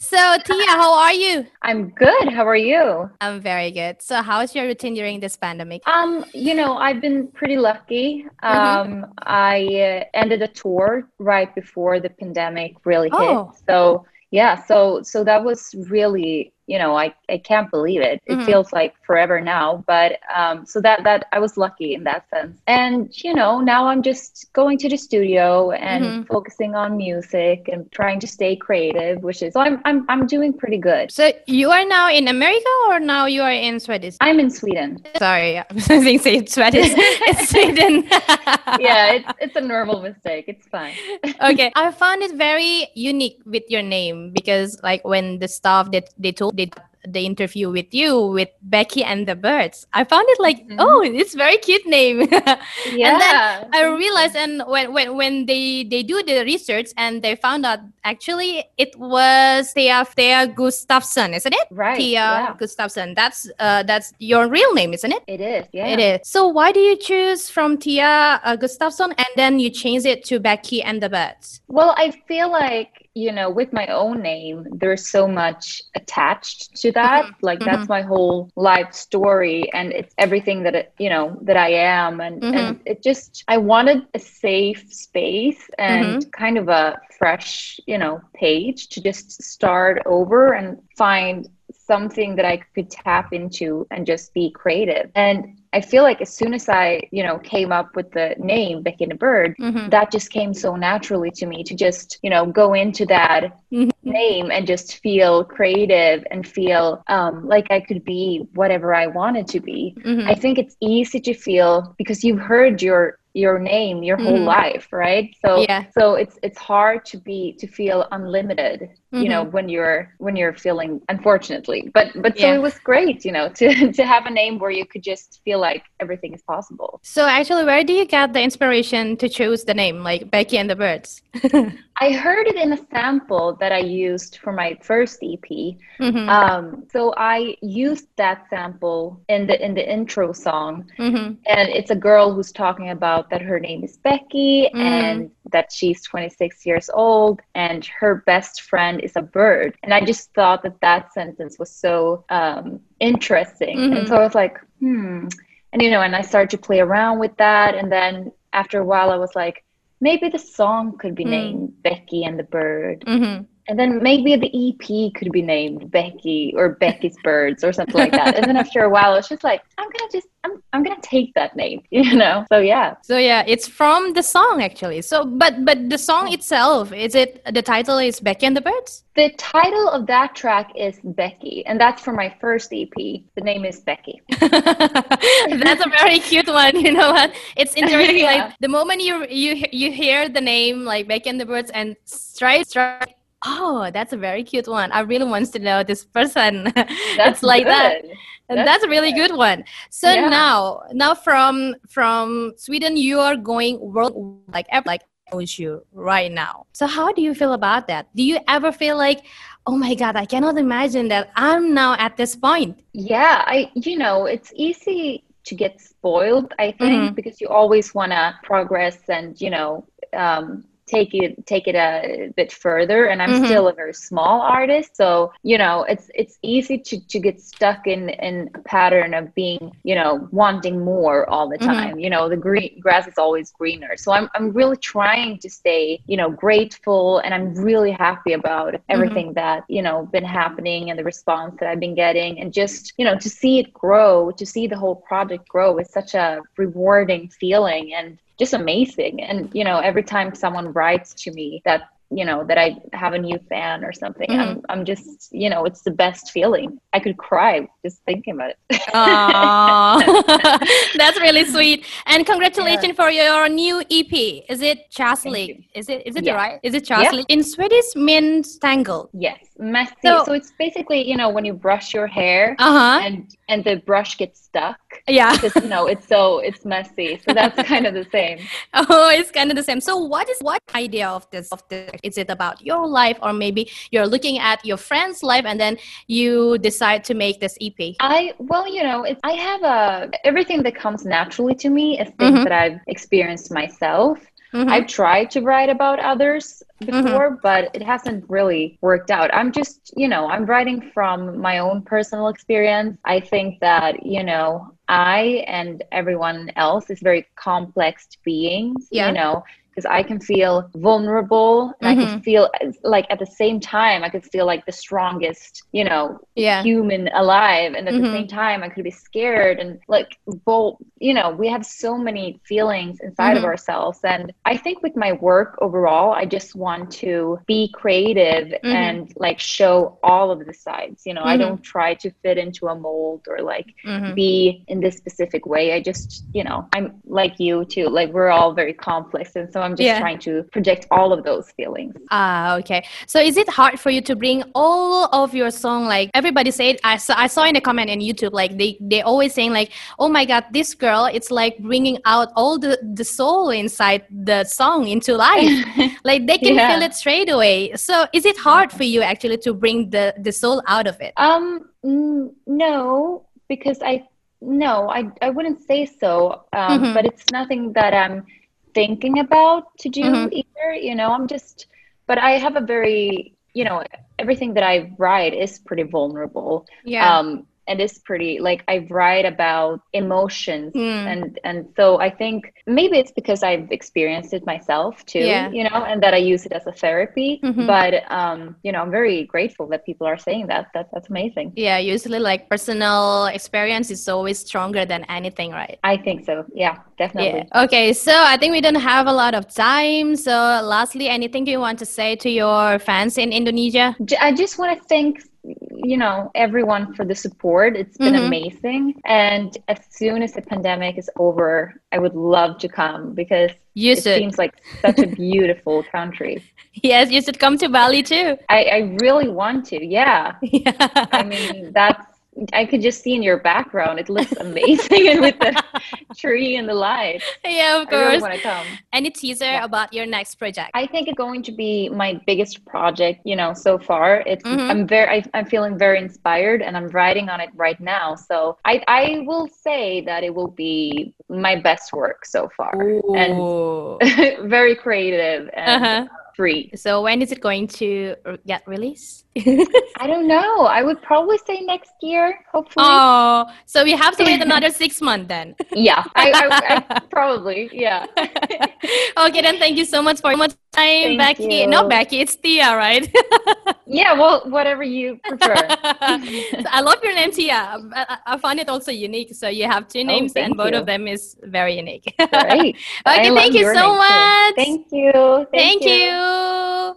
So, Thea, how are you? I'm good. How are you? I'm very good. So, how's your routine during this pandemic? Um, you know, I've been pretty lucky. Um, mm-hmm. I uh, ended a tour right before the pandemic really hit. Oh. So, yeah, so so that was really you know i, I can't believe it. It mm-hmm. feels like forever now but um, so that that i was lucky in that sense. And you know now i'm just going to the studio and mm-hmm. focusing on music and trying to stay creative which is so I'm, I'm i'm doing pretty good. So you are now in america or now you are in sweden i'm in sweden. Sorry i'm saying sweden it's sweden. Yeah it's, it's a normal mistake. It's fine. Okay i found it very unique with your name because like when the staff that they told did the interview with you with Becky and the Birds. I found it like, mm-hmm. oh, it's very cute name. yeah. And then I realized, and when, when when they they do the research and they found out actually it was Thea Thea Gustafsson, isn't it? Right. Thea yeah. Gustafsson. That's uh that's your real name, isn't it? It is. Yeah. It is. So why do you choose from Thea uh, Gustafsson and then you change it to Becky and the Birds? Well, I feel like you know, with my own name, there's so much attached to that. Mm-hmm. Like mm-hmm. that's my whole life story, and it's everything that it, you know that I am, and mm-hmm. and it just I wanted a safe space and mm-hmm. kind of a fresh, you know, page to just start over and find something that I could tap into and just be creative. And I feel like as soon as I, you know, came up with the name Becky and the Bird, mm-hmm. that just came so naturally to me to just, you know, go into that mm-hmm. name and just feel creative and feel um, like I could be whatever I wanted to be. Mm-hmm. I think it's easy to feel because you've heard your your name your whole mm-hmm. life right so yeah. so it's it's hard to be to feel unlimited mm-hmm. you know mm-hmm. when you're when you're feeling unfortunately but but so yeah. it was great you know to to have a name where you could just feel like everything is possible so actually where do you get the inspiration to choose the name like becky and the birds I heard it in a sample that I used for my first EP. Mm-hmm. Um, so I used that sample in the in the intro song, mm-hmm. and it's a girl who's talking about that her name is Becky mm-hmm. and that she's 26 years old and her best friend is a bird. And I just thought that that sentence was so um, interesting, and mm-hmm. so I was like, hmm. And you know, and I started to play around with that, and then after a while, I was like maybe the song could be mm. named Becky and the Bird. Mm-hmm. And then maybe the EP could be named Becky or Becky's Birds or something like that. And then after a while, it's just like, I'm going to just, I'm, I'm going to take that name, you know? So yeah. So yeah, it's from the song actually. So, but, but the song itself, is it, the title is Becky and the Birds? The title of that track is Becky. And that's for my first EP. The name is Becky. that's a very cute one. You know what? It's interesting. yeah. Like the moment you, you, you hear the name like Becky and the Birds and straight, straight oh that's a very cute one. I really wants to know this person. That's like good. that that's, that's a really good. one. So yeah. now now from from sweden you are going world like like with you right now. So how do you feel about that? Do you ever feel like oh my god i cannot imagine that i'm now at this point? Yeah i you know it's easy to get spoiled i think mm-hmm. because you always want to progress and you know um, take it take it a bit further and i'm mm-hmm. still a very small artist so you know it's it's easy to to get stuck in in a pattern of being you know wanting more all the mm-hmm. time mm-hmm. you know the green grass is always greener so i'm i'm really trying to stay you know grateful and i'm really happy about mm-hmm. everything mm-hmm. that you know been happening and the response that i've been getting and just you know to see it grow to see the whole project grow is such a rewarding feeling and just amazing. And, you know, every time someone writes to me that you know that i have a new fan or something mm-hmm. I'm, I'm just you know it's the best feeling. I could cry just thinking about it. That's really sweet. And congratulations yeah. for your new ep is it chaslig is it is it yeah. right? Is it chaslig yeah. in swedish means tangle. Yes messy. So, so, it's basically you know when you brush your hair uh-huh. and and the brush gets stuck yeah. because you know it's so it's messy. So that's kind of the same. Oh it's kind of the same. So what is what idea of this of this is it about your life or maybe you're looking at your friend's life and then you decide to make this ep i well you know i have a everything that comes naturally to me is things mm-hmm. that i've experienced myself mm-hmm. I've tried to write about others mm-hmm. before, mm-hmm. but it hasn't really worked out. I'm just, you know, I'm writing from my own personal experience. I think that, you know, I and everyone else is very complex beings, yeah. you know, because I can feel vulnerable and mm-hmm. I can mm-hmm. feel like at the same time I could feel like the strongest, you know, yeah. human alive and at mm-hmm. the same time I could be scared and like bold, you know, we have so many feelings inside mm-hmm. of ourselves and I think with my work overall I just want to be creative mm-hmm. and like show all of the sides, you know, I don't mm-hmm. try to fit into a mold or like be in this specific way. I just, you know, I'm like you too. Like we're all very complex and so I'm just yeah. trying to project all of those feelings. Ah, okay. So is it hard for you to bring all of your song? Like everybody said, I saw, I saw in a comment in YouTube, like they they always saying like, oh my god, this girl, it's like bringing out all the the soul inside the song into life. like they can yeah. feel it straight away. So is it hard for you actually to bring the the soul out of it? Um, no, because I no, I I wouldn't say so. Um, mm-hmm. but it's nothing that I'm thinking about to do mm-hmm. either. You know, I'm just, but I have a very, you know, everything that I write is pretty vulnerable. Yeah. Um, and it's pretty like I write about emotions mm. and and so I think maybe it's because I've experienced it myself too, yeah. you know, and that I use it as a therapy. Mm-hmm. But um, you know, I'm very grateful that people are saying that. That that's amazing. Yeah, usually like personal experience is always stronger than anything, right? I think so. Yeah, definitely. Yeah. Okay, so I think we don't have a lot of time. So lastly, anything you want to say to your fans in Indonesia? I just want to thank you know everyone for the support it's been mm-hmm. amazing and as soon as the pandemic is over i would love to come because you it should. seems like such a beautiful country yes you should come to bali too i, I really want to yeah. yeah i mean that's I could just see in your background. It looks amazing, and with the tree and the light. Yeah, of course. I really want to come. Any teaser yeah. about your next project? I think it's going to be my biggest project. You know, so far, it's mm-hmm. I'm very I, I'm feeling very inspired, and I'm writing on it right now. So I I will say that it will be my best work so far, Ooh. and very creative and. Uh-huh free. So when is it going to uh, get released? I don't know. I would probably say next year, hopefully. Oh, so we have to wait another six months then. Yeah, I, I, I probably. Yeah. okay, then thank you so much for much time, thank Becky. You. No, Becky, it's Thea, right? yeah, well, whatever you prefer. I love your name, Thea. I, I, find it also unique. So you have two oh, names, oh, and both you. of them is very unique. Right. okay, thank you so much. Thank you. Thank, thank you. you.